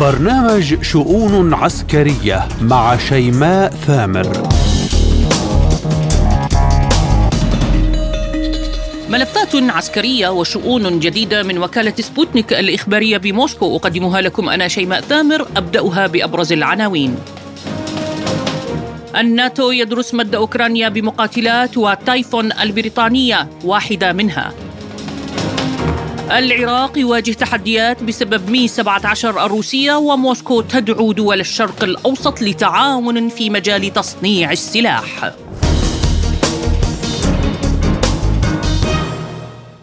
برنامج شؤون عسكرية مع شيماء ثامر. ملفات عسكرية وشؤون جديدة من وكالة سبوتنيك الإخبارية بموسكو. أقدمها لكم أنا شيماء ثامر أبدأها بأبرز العناوين. الناتو يدرس مد أوكرانيا بمقاتلات وتايفون البريطانية واحدة منها. العراق يواجه تحديات بسبب مي 17 الروسية وموسكو تدعو دول الشرق الأوسط لتعاون في مجال تصنيع السلاح.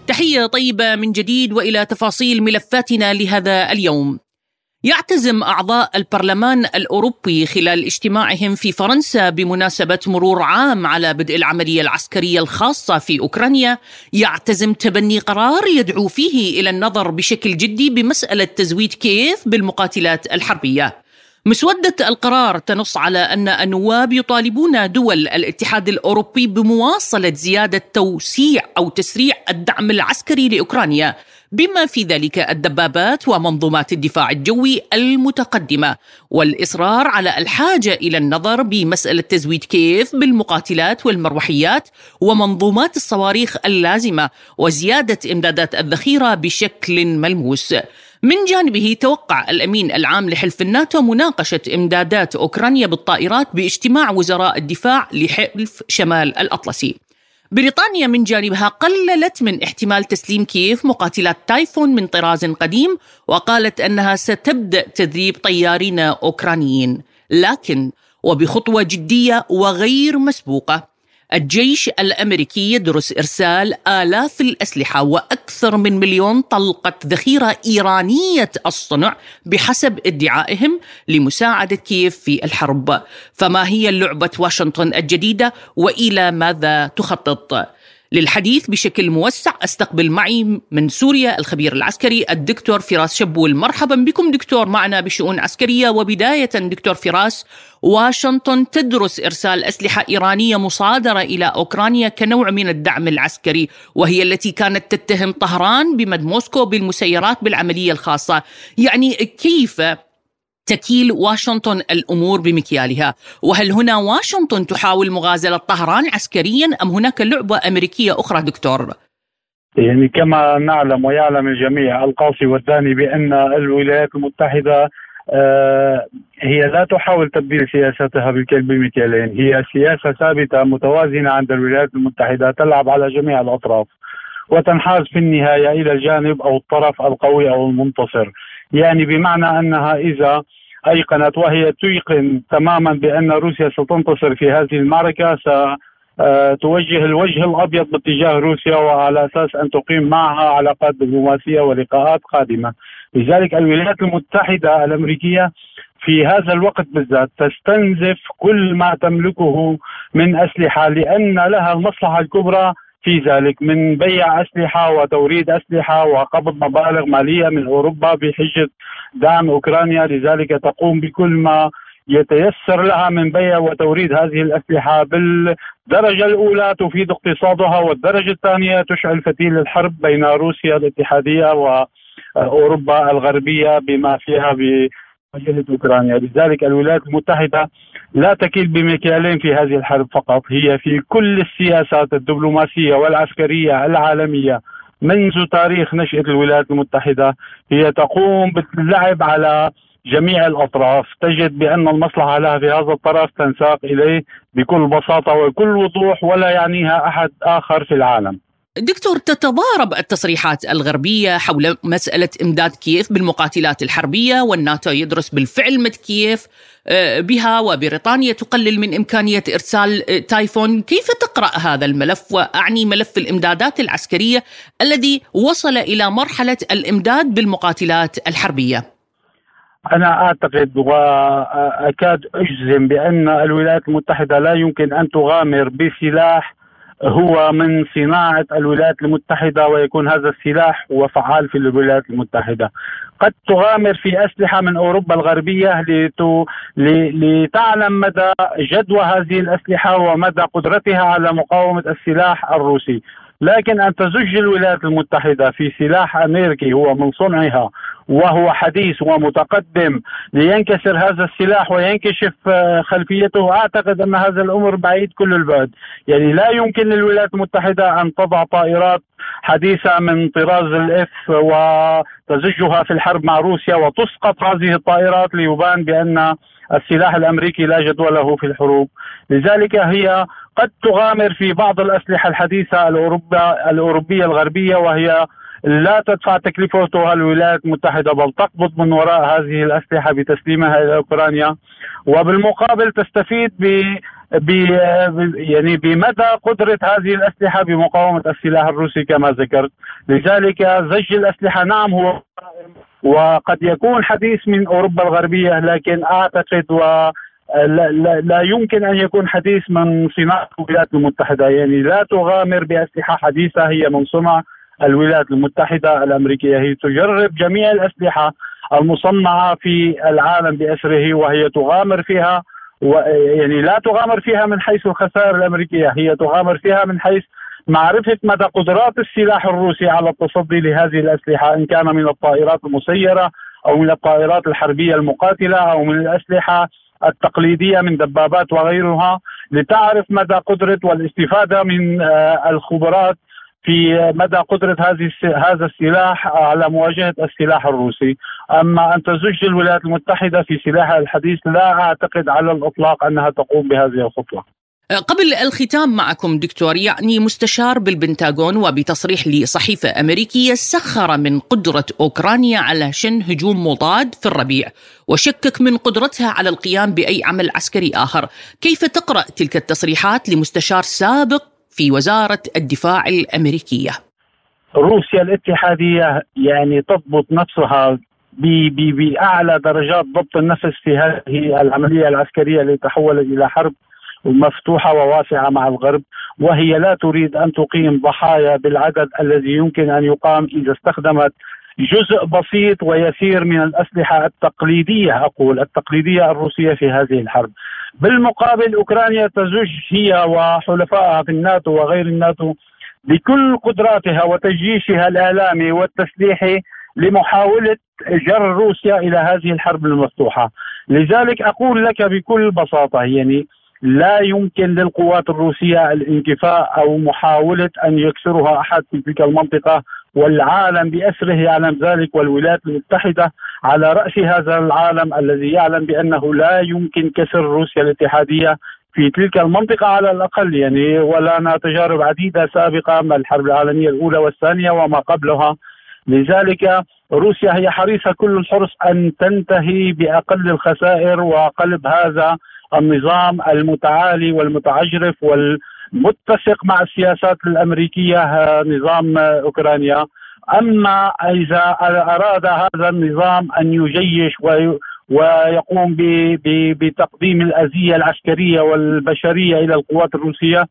تحية طيبة من جديد وإلى تفاصيل ملفاتنا لهذا اليوم. يعتزم أعضاء البرلمان الأوروبي خلال اجتماعهم في فرنسا بمناسبة مرور عام على بدء العملية العسكرية الخاصة في أوكرانيا. يعتزم تبني قرار يدعو فيه إلى النظر بشكل جدي بمسألة تزويد كييف بالمقاتلات الحربية. مسودة القرار تنص على أن النواب يطالبون دول الاتحاد الأوروبي بمواصلة زيادة توسيع أو تسريع الدعم العسكري لأوكرانيا. بما في ذلك الدبابات ومنظومات الدفاع الجوي المتقدمة والإصرار على الحاجة إلى النظر بمسألة تزويد كيف بالمقاتلات والمروحيات ومنظومات الصواريخ اللازمة وزيادة إمدادات الذخيرة بشكل ملموس. من جانبه توقع الأمين العام لحلف الناتو مناقشة إمدادات أوكرانيا بالطائرات باجتماع وزراء الدفاع لحلف شمال الأطلسي. بريطانيا من جانبها قللت من احتمال تسليم كييف مقاتلات تايفون من طراز قديم وقالت أنها ستبدأ تدريب طيارين أوكرانيين. لكن وبخطوة جدية وغير مسبوقة الجيش الأمريكي يدرس إرسال آلاف الأسلحة وأكثر من مليون طلقة ذخيرة إيرانية الصنع بحسب ادعائهم لمساعدة كييف في الحرب. فما هي لعبة واشنطن الجديدة وإلى ماذا تخطط؟ للحديث بشكل موسع. أستقبل معي من سوريا الخبير العسكري الدكتور فراس شبول. مرحبا بكم دكتور. معنا بشؤون عسكرية وبداية دكتور فراس. واشنطن تدرس إرسال أسلحة إيرانية مصادرة إلى أوكرانيا كنوع من الدعم العسكري وهي التي كانت تتهم طهران بمد موسكو بالمسيرات بالعملية الخاصة. يعني كيف تكيل واشنطن الأمور بمكيالها، وهل هنا واشنطن تحاول مغازلة طهران عسكريا أم هناك لعبة أمريكية أخرى دكتور؟ يعني كما نعلم ويعلم الجميع القاصي والداني بأن الولايات المتحدة آه هي لا تحاول تبديل سياستها بالكيل بمكيالين، هي سياسة ثابتة متوازنة عند الولايات المتحدة تلعب على جميع الأطراف وتنحاز في النهاية إلى الجانب أو الطرف القوي أو المنتصر. يعني بمعنى أنها إذا أيقنت وهي تيقن تماما بأن روسيا ستنتصر في هذه المعركة س توجه الوجه الأبيض باتجاه روسيا وعلى أساس أن تقيم معها علاقات دبلوماسية ولقاءات قادمة. لذلك الولايات المتحدة الأمريكية في هذا الوقت بالذات تستنزف كل ما تملكه من أسلحة لأن لها المصلحة الكبرى في ذلك من بيع أسلحة وتوريد أسلحة وقبض مبالغ مالية من أوروبا بحجة دعم أوكرانيا. لذلك تقوم بكل ما يتيسر لها من بيع وتوريد هذه الأسلحة. بالدرجة الأولى تفيد اقتصادها والدرجة الثانية تشعل فتيل الحرب بين روسيا الاتحادية وأوروبا الغربية بما فيها بمجله أوكرانيا، لذلك الولايات المتحدة لا تكيل بمكيالين في هذه الحرب فقط هي في كل السياسات الدبلوماسية والعسكرية العالمية. منذ تاريخ نشأة الولايات المتحدة هي تقوم باللعب على جميع الأطراف. تجد بأن المصلحة لها في هذا الطرف تنساق إليه بكل بساطة وكل وضوح ولا يعنيها أحد آخر في العالم. دكتور تتضارب التصريحات الغربية حول مسألة إمداد كييف بالمقاتلات الحربية والناتو يدرس بالفعل مد كييف آه، بها وبريطانيا تقلل من إمكانية إرسال آه، تايفون. كيف تقرأ هذا الملف وأعني ملف الإمدادات العسكرية الذي وصل إلى مرحلة الإمداد بالمقاتلات الحربية؟ أنا أعتقد وأكاد أجزم بأن الولايات المتحدة لا يمكن أن تغامر بسلاح هو من صناعة الولايات المتحدة ويكون هذا السلاح هو فعال في الولايات المتحدة. قد تغامر في أسلحة من أوروبا الغربية لتو... لتعلم مدى جدوى هذه الأسلحة ومدى قدرتها على مقاومة السلاح الروسي. لكن أن تزج الولايات المتحدة في سلاح أمريكي هو من صنعها وهو حديث ومتقدم. لينكسر هذا السلاح وينكشف آه، خلفيته. أعتقد أن هذا الأمر بعيد كل البعد. يعني لا يمكن للولايات المتحدة أن تضع طائرات حديثة من طراز الإف وتزجها في الحرب مع روسيا وتسقط هذه الطائرات ليبان بأن السلاح الأمريكي لا جدوى له في الحروب. لذلك هي قد تغامر في بعض الأسلحة الحديثة الأوروبية الغربية وهي لا تدفع تكلفتها الولايات المتحدة بل تقبض من وراء هذه الأسلحة بتسليمها إلى أوكرانيا. وبالمقابل تستفيد ب يعني بمدى قدرة هذه الأسلحة بمقاومة السلاح الروسي كما ذكرت. لذلك زج الأسلحة نعم هو وقد يكون حديث من أوروبا الغربية لكن أعتقد و لا, لا, لا يمكن أن يكون حديث من صناعة الولايات المتحدة. يعني لا تغامر بأسلحة حديثة هي من صنع الولايات المتحدة الأمريكية. هي تجرب جميع الأسلحة المصنعة في العالم بأسره وهي تغامر فيها يعني لا تغامر فيها من حيث الخسائر الأمريكية هي تغامر فيها من حيث معرفة مدى قدرات السلاح الروسي على التصدي لهذه الأسلحة إن كان من الطائرات المسيرة أو من الطائرات الحربية المقاتلة أو من الأسلحة التقليدية من دبابات وغيرها لتعرف مدى قدرة والاستفادة من آه، الخبرات في مدى قدرة هذه هذا السلاح على مواجهة السلاح الروسي. أما أن تزج الولايات المتحدة في سلاحها الحديث لا أعتقد على الإطلاق أنها تقوم بهذه الخطوة. قبل الختام معكم دكتور يعني مستشار بالبنتاغون وبتصريح لصحيفة أمريكية سخر من قدرة أوكرانيا على شن هجوم مضاد في الربيع وشكك من قدرتها على القيام بأي عمل عسكري آخر. كيف تقرأ تلك التصريحات لمستشار سابق في وزارة الدفاع الأمريكية. روسيا الاتحادية يعني تضبط نفسها بأعلى درجات ضبط النفس في هذه العملية العسكرية التي تحولت إلى حرب مفتوحة وواسعة مع الغرب وهي لا تريد أن تقيم ضحايا بالعدد الذي يمكن أن يقام إذا استخدمت جزء بسيط ويسير من الأسلحة التقليدية أقول التقليدية الروسية في هذه الحرب. بالمقابل أوكرانيا تزج هي وحلفائها في الناتو وغير الناتو بكل قدراتها وتجيشها الإعلامي والتسليحي لمحاولة جر روسيا إلى هذه الحرب المفتوحة. لذلك أقول لك بكل بساطة يعني لا يمكن للقوات الروسية الانكفاء أو محاولة أن يكسرها أحد في تلك المنطقة والعالم بأسره يعلم ذلك والولايات المتحدة على رأس هذا العالم الذي يعلم بأنه لا يمكن كسر روسيا الاتحادية في تلك المنطقة على الأقل يعني ولنا تجارب عديدة سابقة من الحرب العالمية الأولى والثانية وما قبلها. لذلك روسيا هي حريصة كل الحرص أن تنتهي بأقل الخسائر وقلب هذا النظام المتعالي والمتعجرف والمتسق مع السياسات الأمريكية نظام أوكرانيا. أما إذا أراد هذا النظام أن يجيش ويقوم بتقديم الأذية العسكرية والبشرية إلى القوات الروسية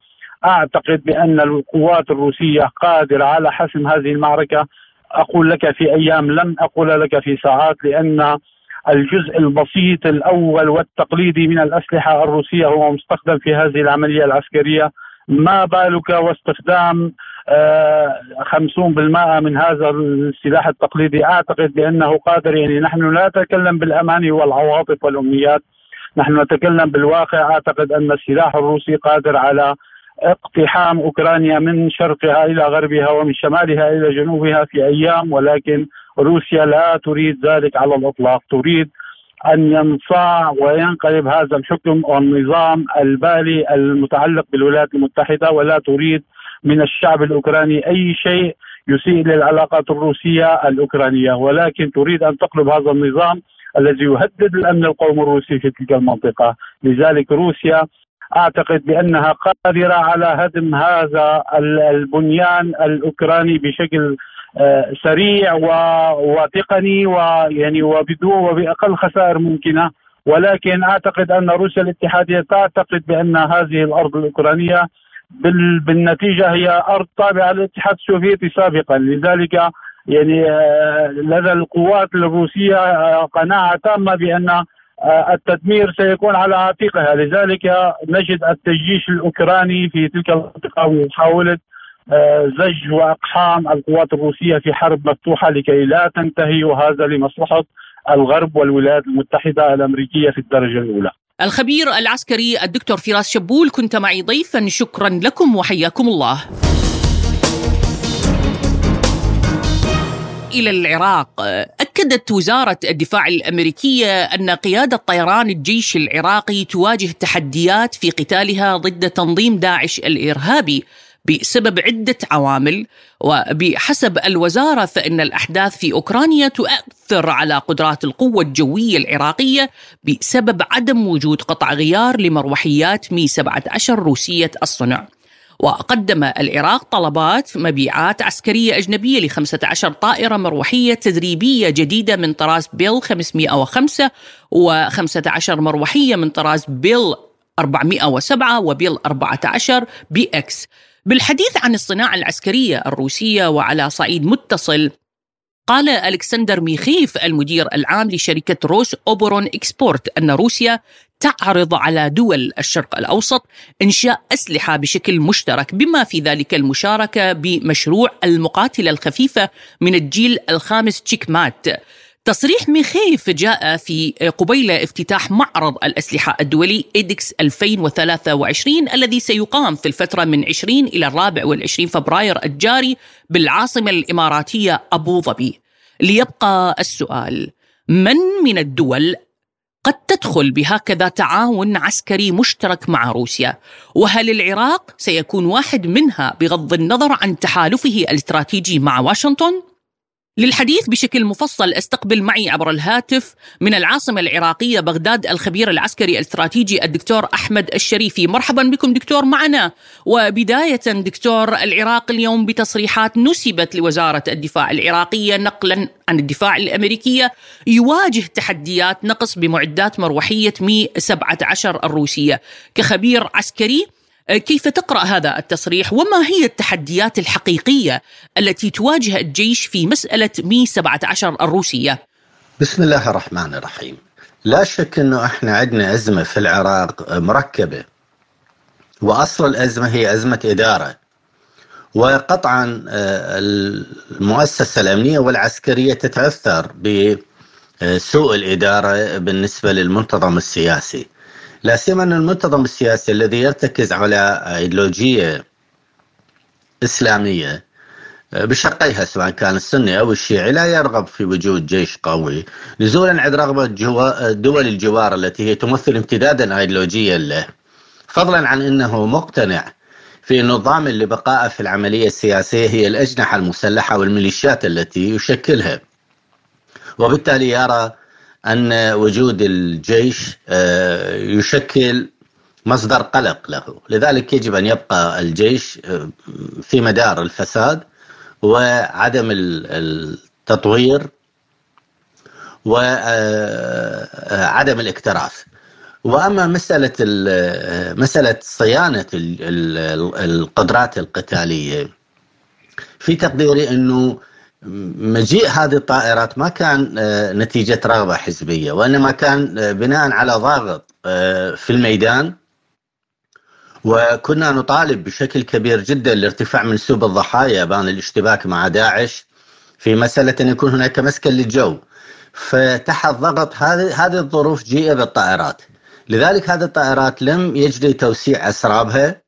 أعتقد بأن القوات الروسية قادرة على حسم هذه المعركة. أقول لك في أيام لم أقول لك في ساعات لأن الجزء البسيط الأول والتقليدي من الأسلحة الروسية هو مستخدم في هذه العملية العسكرية. ما بالك واستخدام آه، خمسون بالمائة من هذا السلاح التقليدي؟ أعتقد بأنه قادر يعني نحن لا نتكلم بالأماني والعواطف والأمنيات نحن نتكلم بالواقع. أعتقد أن السلاح الروسي قادر على اقتحام أوكرانيا من شرقها إلى غربها ومن شمالها إلى جنوبها في أيام ولكن روسيا لا تريد ذلك على الإطلاق. تريد أن ينصاع وينقلب هذا الحكم والنظام البالي المتعلق بالولايات المتحدة ولا تريد من الشعب الأوكراني أي شيء يسيء للعلاقات الروسية الأوكرانية. ولكن تريد أن تقلب هذا النظام الذي يهدد الأمن القومي الروسي في تلك المنطقة. لذلك روسيا أعتقد بأنها قادرة على هدم هذا البنيان الأوكراني بشكل سريع وتقني ويعني وبدون وبأقل خسائر ممكنة. ولكن أعتقد أن روسيا الاتحادية تعتقد بأن هذه الأرض الأوكرانية بالنتيجة هي أرض تابعة للاتحاد السوفيتي سابقا. لذلك يعني آه، لدى القوات الروسية آه، قناعة تامة بأن التدمير سيكون على عاتقها. لذلك نجد التجيش الأوكراني في تلك المنطقة ومحاوله زج وأقحام القوات الروسية في حرب مفتوحة لكي لا تنتهي وهذا لمصلحة الغرب والولايات المتحدة الأمريكية في الدرجة الأولى. الخبير العسكري الدكتور فراس شبول كنت معي ضيفا شكرا لكم وحياكم الله. إلى العراق أكدت وزارة الدفاع الأمريكية أن قيادة طيران الجيش العراقي تواجه تحديات في قتالها ضد تنظيم داعش الإرهابي بسبب عدة عوامل وبحسب الوزارة فإن الأحداث في أوكرانيا تؤثر على قدرات القوة الجوية العراقية بسبب عدم وجود قطع غيار لمروحيات مي 17 روسية الصنع. وقدم العراق طلبات مبيعات عسكرية أجنبية ل 15 طائرة مروحية تدريبية جديدة من طراز بيل 505 و15 مروحية من طراز بيل 407 وبيل 14 بي إكس بالحديث عن الصناعة العسكرية الروسية وعلى صعيد متصل قال ألكسندر ميخيف المدير العام لشركة روس أوبورون إكسبورت أن روسيا تعرض على دول الشرق الأوسط إنشاء أسلحة بشكل مشترك بما في ذلك المشاركة بمشروع المقاتلة الخفيفة من الجيل الخامس تشيك مات تصريح ميخيف جاء في قبيل افتتاح معرض الأسلحة الدولي إيدكس 2023 الذي سيقام في الفترة من 20 إلى الرابع والعشرين فبراير الجاري بالعاصمة الإماراتية أبو ظبي. ليبقى السؤال من من الدول قد تدخل بهكذا تعاون عسكري مشترك مع روسيا؟ وهل العراق سيكون واحد منها بغض النظر عن تحالفه الاستراتيجي مع واشنطن؟ للحديث بشكل مفصل استقبل معي عبر الهاتف من العاصمة العراقية بغداد الخبير العسكري الاستراتيجي الدكتور أحمد الشريفي. مرحبا بكم دكتور معنا. وبداية دكتور العراق اليوم بتصريحات نسبت لوزارة الدفاع العراقية نقلا عن الدفاع الأمريكية يواجه تحديات نقص بمعدات مروحية مي 17 الروسية. كخبير عسكري كيف تقرأ هذا التصريح وما هي التحديات الحقيقية التي تواجه الجيش في مسألة مي 17 الروسية؟ بسم الله الرحمن الرحيم. لا شك إنه إحنا عندنا أزمة في العراق مركبة. وأصل الأزمة هي أزمة إدارة. وقطعا آه، المؤسسة الأمنية والعسكرية تتأثر بسوء الإدارة بالنسبة للمنتظم السياسي. لا سيما أن المنتظم السياسي الذي يرتكز على إيديولوجية إسلامية بشقيها سواء كان السني أو الشيعي لا يرغب في وجود جيش قوي. نزولا عند رغبة دول الجوار التي هي تمثل امتدادا ايديولوجيا له. فضلا عن إنه مقتنع في نظام لبقائه في العملية السياسية هي الأجنحة المسلحة والميليشيات التي يشكلها. وبالتالي يرى أن وجود الجيش آه، يشكل مصدر قلق له. لذلك يجب أن يبقى الجيش آه، في مدار الفساد وعدم التطوير وعدم آه، الاكتراث. وأما مسألة مسألة صيانة القدرات القتالية في تقديري أنه مجيء هذه الطائرات ما كان آه، نتيجة رغبة حزبية وإنما كان آه، بناء على ضغط آه، في الميدان. وكنا نطالب بشكل كبير جدا لارتفاع منسوب الضحايا بان الاشتباك مع داعش في مسألة أن يكون هناك مسكن للجو. فتحت ضغط هذه هذه الظروف جيء بالطائرات. لذلك هذه الطائرات لم يجري توسيع أسرابها.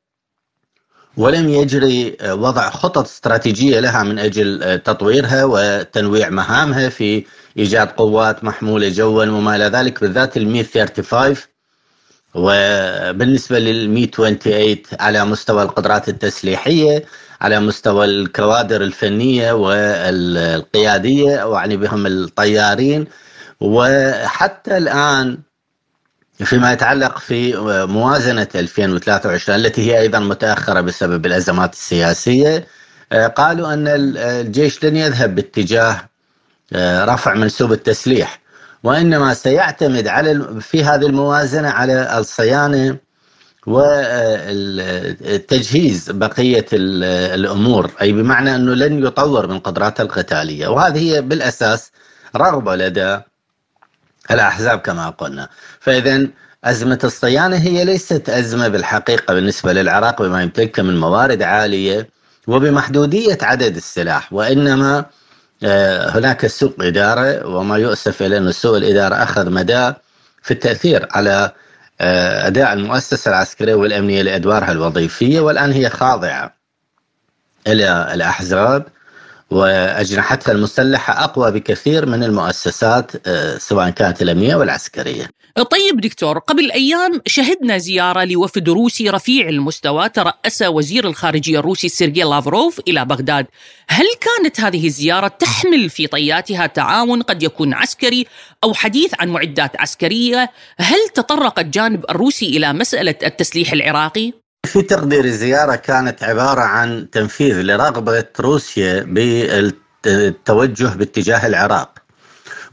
ولم يجري آه، وضع خطط استراتيجية لها من أجل آه، تطويرها وتنويع مهامها في إيجاد قوات محمولة جوا وما إلى ذلك بالذات المي 35 وبالنسبة للمي 28 على مستوى القدرات التسليحية على مستوى الكوادر الفنية والقيادية وأعني بهم الطيارين. وحتى الآن فيما يتعلق في موازنة 2023 التي هي أيضا متأخرة بسبب الأزمات السياسية آه، قالوا أن الجيش لن يذهب باتجاه آه، رفع منسوب التسليح وإنما سيعتمد على في هذه الموازنة على الصيانة وتجهيز بقية الأمور أي بمعنى أنه لن يطور من قدراته القتالية وهذه هي بالأساس رغبة لدى الأحزاب كما قلنا. فإذا أزمة الصيانة هي ليست أزمة بالحقيقة بالنسبة للعراق بما يمتلكه من موارد عالية وبمحدودية عدد السلاح وإنما هناك سوء إدارة وما يؤسف إلى أن سوء الإدارة أخذ مدى في التأثير على أداء المؤسسة العسكرية والأمنية لأدوارها الوظيفية والآن هي خاضعة إلى الأحزاب. وأجنحتها المسلحة أقوى بكثير من المؤسسات آه، سواء كانت الأمنية والعسكرية. طيب دكتور قبل أيام شهدنا زيارة لوفد روسي رفيع المستوى ترأس وزير الخارجية الروسي سيرجي لافروف إلى بغداد. هل كانت هذه الزيارة تحمل في طياتها تعاون قد يكون عسكري أو حديث عن معدات عسكرية؟ هل تطرق الجانب الروسي إلى مسألة التسليح العراقي؟ في تقدير الزيارة كانت عبارة عن تنفيذ لرغبة روسيا بالتوجه باتجاه العراق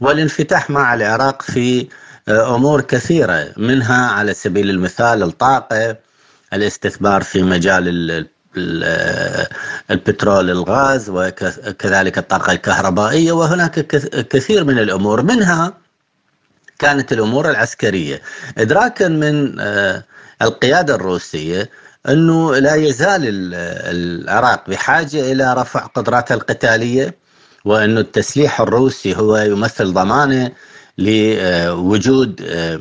والانفتاح مع العراق في أمور كثيرة منها على سبيل المثال الطاقة الاستثمار في مجال البترول الغاز وكذلك الطاقة الكهربائية وهناك كثير من الأمور منها كانت الأمور العسكرية. ادراكا من آه، القيادة أنه لا يزال العراق بحاجة إلى رفع قدراتها القتالية وأنه التسليح الروسي هو يمثل ضمانة لوجود آه،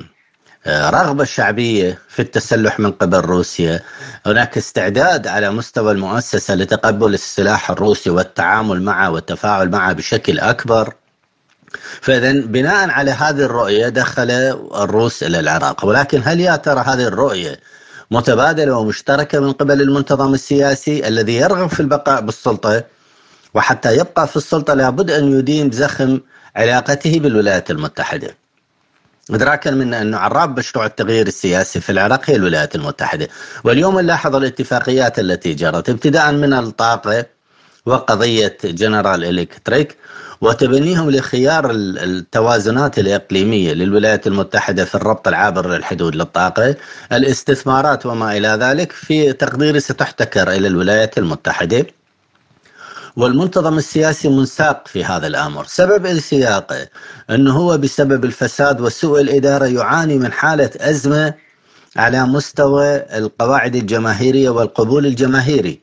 آه، رغبة شعبية في التسلح من قبل روسيا. هناك استعداد على مستوى المؤسسة لتقبل السلاح الروسي والتعامل معه والتفاعل معه بشكل أكبر. فإذا بناء على هذه الرؤية دخل الروس إلى العراق. ولكن هل يا ترى هذه الرؤية متبادلة ومشتركة من قبل المنتظم السياسي الذي يرغب في البقاء بالسلطة وحتى يبقى في السلطة لابد أن يدين زخم علاقته بالولايات المتحدة. إدراكا من أنه عراب مشروع التغيير السياسي في العراق هي الولايات المتحدة. واليوم نلاحظ الاتفاقيات التي جرت ابتداء من الطاقة وقضية جنرال إلكتريك وتبنيهم لخيار التوازنات الإقليمية للولايات المتحدة في الربط العابر للحدود للطاقة الاستثمارات وما إلى ذلك في تقديري ستحتكر إلى الولايات المتحدة. والمنتظم السياسي منساق في هذا الأمر، سبب انسياقه إنه هو بسبب الفساد وسوء الإدارة يعاني من حالة أزمة على مستوى القواعد الجماهيرية والقبول الجماهيري،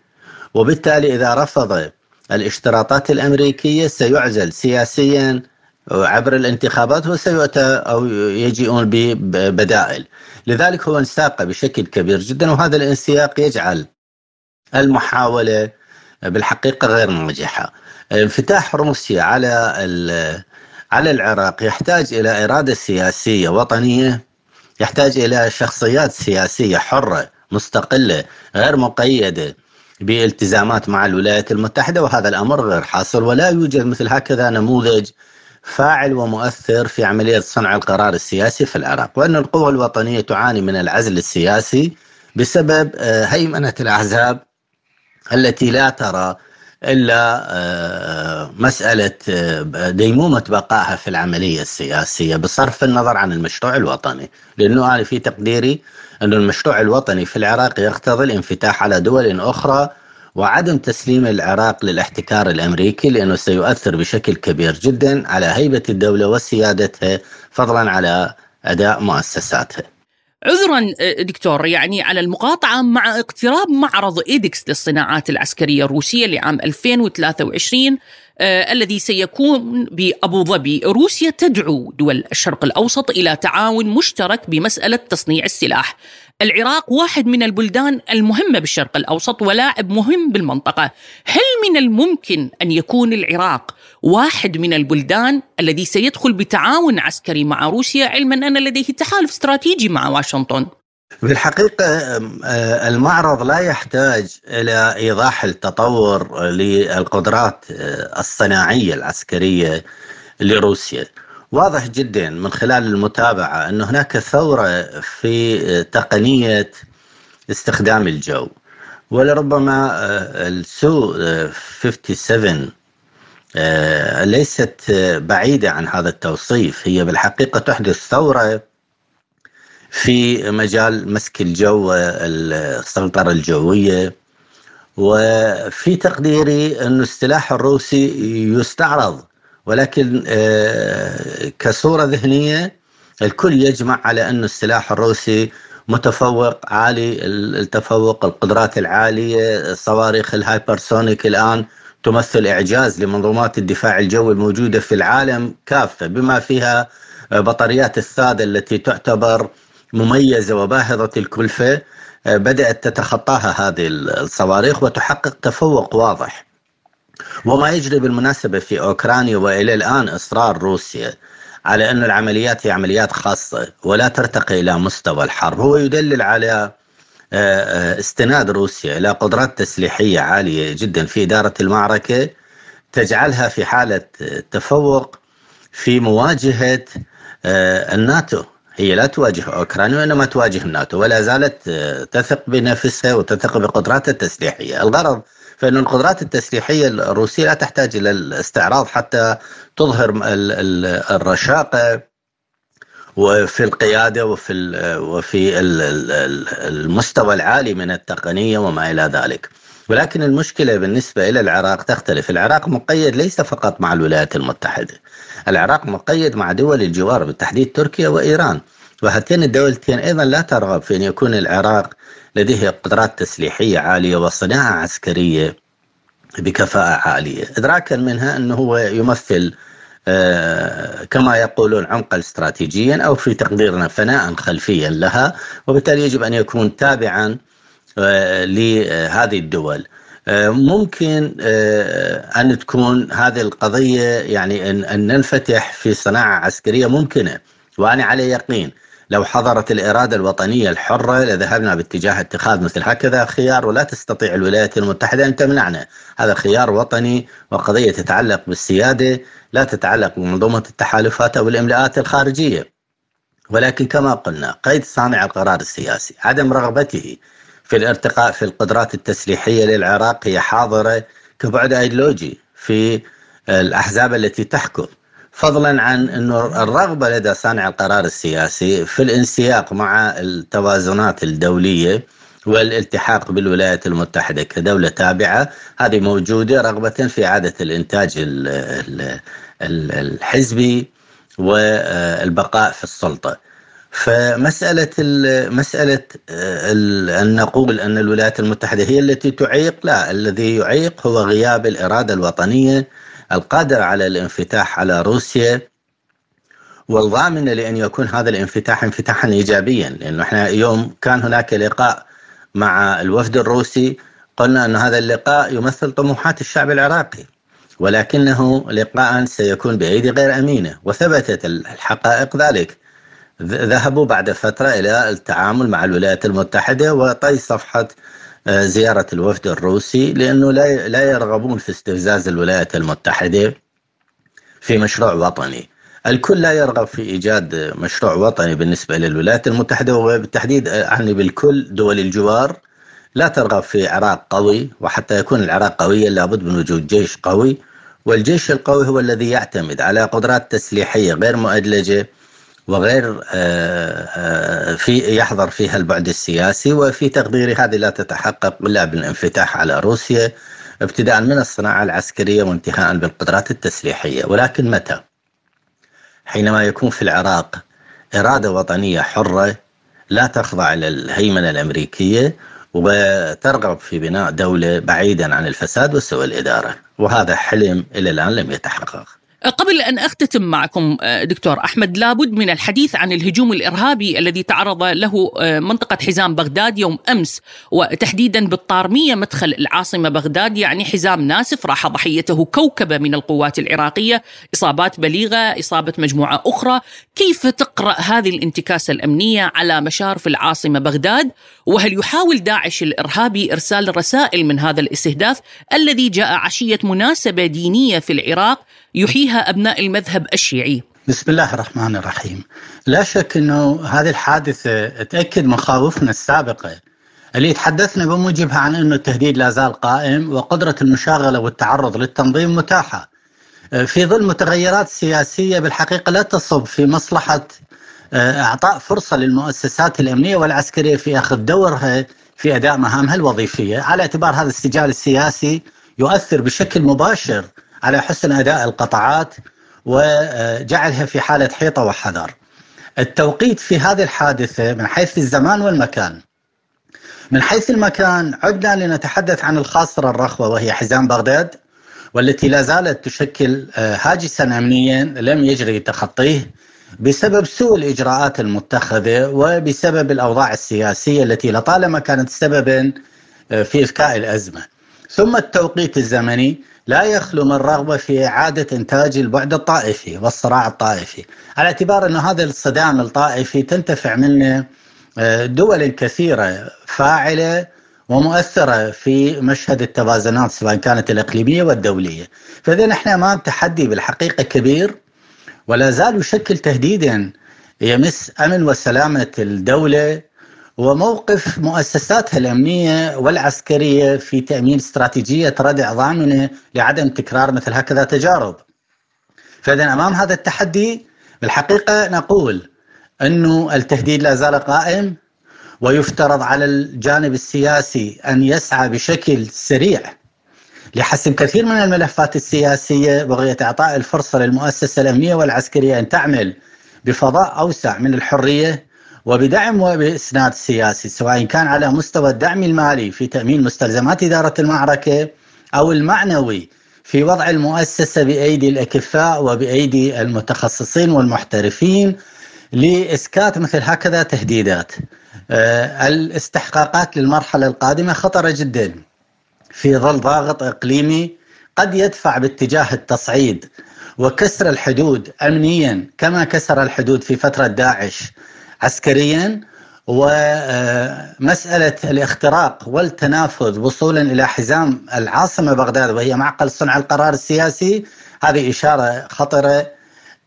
وبالتالي إذا رفض الاشتراطات الأمريكية سيعزل سياسيا عبر الانتخابات وسيؤتى أو يجيئون ببدائل، لذلك هو انساق بشكل كبير جدا وهذا الانسياق يجعل المحاولة بالحقيقة غير ناجحة. انفتاح روسيا على على العراق يحتاج إلى إرادة سياسية وطنية يحتاج إلى شخصيات سياسية حرة مستقلة غير مقيدة بالتزامات مع الولايات المتحدة وهذا الأمر غير حاصل ولا يوجد مثل هكذا نموذج فاعل ومؤثر في عملية صنع القرار السياسي في العراق وأن القوى الوطنية تعاني من العزل السياسي بسبب آه، هيمنة الأحزاب التي لا ترى إلا آه، مسألة آه، ديمومة بقائها في العملية السياسية بصرف النظر عن المشروع الوطني، لأنه أنا في تقديري أن المشروع الوطني في العراق يقتضي الانفتاح على دول أخرى وعدم تسليم العراق للاحتكار الأمريكي لأنه سيؤثر بشكل كبير جدا على هيبة الدولة وسيادتها فضلا على أداء مؤسساتها. عذرا آه، دكتور يعني على المقاطعة مع اقتراب معرض إيدكس للصناعات العسكرية الروسية لعام 2023 آه الذي سيكون بأبو ظبي. روسيا تدعو دول الشرق الأوسط إلى تعاون مشترك بمسألة تصنيع السلاح. العراق واحد من البلدان المهمة بالشرق الأوسط ولاعب مهم بالمنطقة. هل من الممكن أن يكون العراق واحد من البلدان الذي سيدخل بتعاون عسكري مع روسيا؟ علما أن لديه تحالف استراتيجي مع واشنطن. بالحقيقة آه، المعرض لا يحتاج إلى إيضاح التطور للقدرات آه، الصناعية العسكرية لروسيا. واضح جدا من خلال المتابعة أن هناك ثورة في تقنية استخدام الجو. ولربما آه، السو 57 ليست بعيدة عن هذا التوصيف. هي بالحقيقة تحدث ثورة في مجال مسك الجو والسيطرة الجوية وفي تقديري أن السلاح الروسي يستعرض ولكن آه، كصورة ذهنية الكل يجمع على أن السلاح الروسي متفوق عالي التفوق القدرات العالية الصواريخ الهايبرسونيك الآن تمثل إعجاز لمنظومات الدفاع الجوي الموجودة في العالم كافة بما فيها بطاريات الثادة التي تعتبر مميزة وباهظة الكلفة بدأت تتخطاها هذه الصواريخ وتحقق تفوق واضح. وما يجري بالمناسبة في أوكرانيا وإلى الآن إصرار روسيا على أن العمليات هي عمليات خاصة ولا ترتقي إلى مستوى الحرب. هو يدلل على آه، آه، استناد روسيا إلى قدرات تسليحية عالية جدا في إدارة المعركة تجعلها في حالة تفوق في مواجهة آه، الناتو. هي لا تواجه أوكرانيا وإنما تواجه الناتو ولا زالت تثق بنفسها وتثق بقدراتها التسليحية. الغرض فإن القدرات التسليحية الروسية لا تحتاج إلى الاستعراض حتى تظهر الرشاقة وفي القيادة وفي وفي المستوى العالي من التقنية وما إلى ذلك. ولكن المشكلة بالنسبة إلى العراق تختلف. العراق مقيد ليس فقط مع الولايات المتحدة. العراق مقيد مع دول الجوار بالتحديد تركيا وإيران. وهاتين الدولتين أيضا لا ترغب في أن يكون العراق لديه قدرات تسليحية عالية وصناعة عسكرية بكفاءة عالية. إدراكا منها أنه هو يمثل آه، كما يقولون عمقا استراتيجيا أو في تقديرنا فناء خلفيا لها وبالتالي يجب أن يكون تابعا لهذه الدول. آه، ممكن أن تكون هذه القضية يعني أن ننفتح في صناعة عسكرية ممكنة. وأنا على يقين لو حضرت الإرادة الوطنية الحرة لذهبنا باتجاه اتخاذ مثل هكذا خيار ولا تستطيع الولايات المتحدة أن تمنعنا. هذا خيار وطني وقضية تتعلق بالسيادة لا تتعلق بمنظومة التحالفات أو الإملاءات الخارجية. ولكن كما قلنا قيد صانع القرار السياسي عدم رغبته في الارتقاء في القدرات التسليحية للعراق هي حاضرة كبعد أيديولوجي في الأحزاب التي تحكم فضلا عن إنه الرغبة لدى صانع القرار السياسي في الانسياق مع التوازنات الدولية والالتحاق بالولايات المتحدة كدولة تابعة هذه موجودة رغبة في إعادة الإنتاج الحزبي والبقاء في السلطة. فمسألة مسألة أن نقول أن الولايات المتحدة هي التي تعيق لا الذي يعيق هو غياب الإرادة الوطنية القادرة على الانفتاح على روسيا والضامنة لأن يكون هذا الانفتاح انفتاحا إيجابيا لأنه إحنا يوم كان هناك لقاء مع الوفد الروسي قلنا أن هذا اللقاء يمثل طموحات الشعب العراقي ولكنه لقاء سيكون بأيدي غير أمينة وثبتت الحقائق ذلك. ذهبوا بعد فترة إلى التعامل مع الولايات المتحدة وطي صفحة آه، زيارة الوفد الروسي لأنه لا لا يرغبون في استفزاز الولايات المتحدة في مشروع وطني. الكل لا يرغب في إيجاد مشروع وطني بالنسبة للولايات المتحدة وبالتحديد أعني بالكل دول الجوار لا ترغب في عراق قوي وحتى يكون العراق قويا لابد من وجود جيش قوي والجيش القوي هو الذي يعتمد على قدرات تسليحية غير مؤدلجة وغير آه، آه، في يحضر فيها البعد السياسي وفي تقديري هذه لا تتحقق إلا بالانفتاح على روسيا ابتداء من الصناعة العسكرية وانتهاء بالقدرات التسليحية ولكن متى؟ حينما يكون في العراق إرادة وطنية حرة لا تخضع للهيمنه الأمريكية وترغب في بناء دولة بعيدا عن الفساد وسوء الإدارة وهذا حلم إلى الآن لم يتحقق. قبل أن أختتم معكم آه، دكتور أحمد لابد من الحديث عن الهجوم الإرهابي الذي تعرض له آه، منطقة حزام بغداد يوم أمس وتحديدا بالطارمية مدخل العاصمة بغداد يعني حزام ناسف راح ضحيته كوكبة من القوات العراقية إصابات بليغة إصابة مجموعة أخرى. كيف تقرأ هذه الانتكاسة الأمنية على مشارف العاصمة بغداد؟ وهل يحاول داعش الإرهابي إرسال رسائل من هذا الاستهداف الذي جاء عشية مناسبة دينية في العراق؟ يحييها أبناء المذهب الشيعي. بسم الله الرحمن الرحيم. لا شك أنه هذه الحادثة تأكد مخاوفنا السابقة. اللي تحدثنا بموجبها عن أنه التهديد لا زال قائم وقدرة المشاغلة والتعرض للتنظيم متاحة. في ظل متغيرات سياسية بالحقيقة لا تصب في مصلحة آه، إعطاء فرصة للمؤسسات الأمنية والعسكرية في أخذ دورها في أداء مهامها الوظيفية. على اعتبار هذا السجال السياسي يؤثر بشكل مباشر على حسن أداء القطاعات وجعلها في حالة حيطة وحذر. التوقيت في هذه الحادثة من حيث الزمان والمكان من حيث المكان عدنا لنتحدث عن الخاصرة الرخوة وهي حزام بغداد والتي لا زالت تشكل آه، هاجسا امنيا لم يجري تخطيه بسبب سوء الإجراءات المتخذة وبسبب الأوضاع السياسية التي لطالما كانت سببا آه، في اذكاء الأزمة. ثم التوقيت الزمني لا يخلو من رغبة في إعادة إنتاج البعد الطائفي والصراع الطائفي، على اعتبار إنه هذا الصدام الطائفي تنتفع منه آه، دول كثيرة فاعلة ومؤثرة في مشهد التوازنات سواء كانت الإقليمية والدولية. فإذا نحن أمام تحدي بالحقيقة كبير ولا زال يشكل تهديدا يمس أمن وسلامة الدولة وموقف مؤسساتها الأمنية والعسكرية في تأمين استراتيجية ردع ضامنة لعدم تكرار مثل هكذا تجارب. فإذا أمام هذا التحدي بالحقيقة نقول أنه التهديد لا زال قائم ويفترض على الجانب السياسي أن يسعى بشكل سريع لحسم كثير من الملفات السياسية بغية إعطاء الفرصة للمؤسسة الأمنية والعسكرية أن تعمل بفضاء أوسع من الحرية وبدعم وبإسناد سياسي سواء كان على مستوى الدعم المالي في تأمين مستلزمات إدارة المعركة أو المعنوي في وضع المؤسسة بأيدي الأكفاء وبأيدي المتخصصين والمحترفين لإسكات مثل هكذا تهديدات. آه، الاستحقاقات للمرحلة القادمة خطرة جدا في ظل ضاغط إقليمي قد يدفع باتجاه التصعيد وكسر الحدود امنيا كما كسر الحدود في فترة داعش عسكريا ومسألة الاختراق والتنافذ وصولا إلى حزام العاصمة بغداد وهي معقل صنع القرار السياسي هذه إشارة خطرة.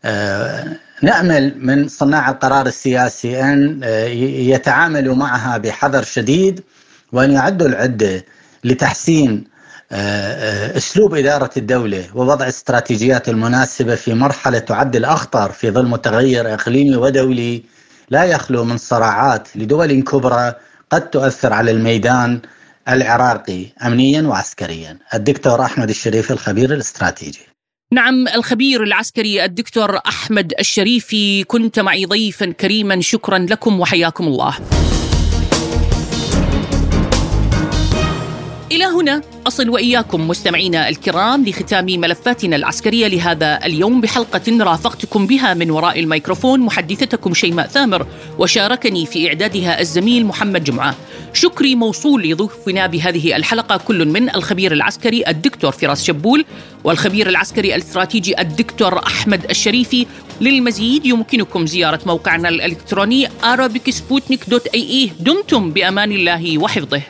آه، نأمل من صناع القرار السياسي أن آه، يتعاملوا معها بحذر شديد وأن يعدوا العدة لتحسين آه، أسلوب إدارة الدولة ووضع الاستراتيجيات المناسبة في مرحلة تعد الأخطر في ظل متغير إقليمي ودولي. لا يخلو من صراعات لدول كبرى قد تؤثر على الميدان العراقي امنيا وعسكريا. الدكتور أحمد الشريف الخبير الاستراتيجي. نعم الخبير العسكري الدكتور أحمد الشريفي كنت معي ضيفا كريما شكرا لكم وحياكم الله. إلى هنا أصل وإياكم مستمعينا الكرام لختام ملفاتنا العسكرية لهذا اليوم بحلقة رافقتكم بها من وراء الميكروفون محدثتكم شيماء ثامر وشاركني في إعدادها الزميل محمد جمعة. شكري موصول لضيوفنا بهذه الحلقة كل من الخبير العسكري الدكتور فراس شبول والخبير العسكري الاستراتيجي الدكتور أحمد الشريفي. للمزيد يمكنكم زيارة موقعنا الإلكتروني arabicsputnik.ae دمتم بأمان الله وحفظه.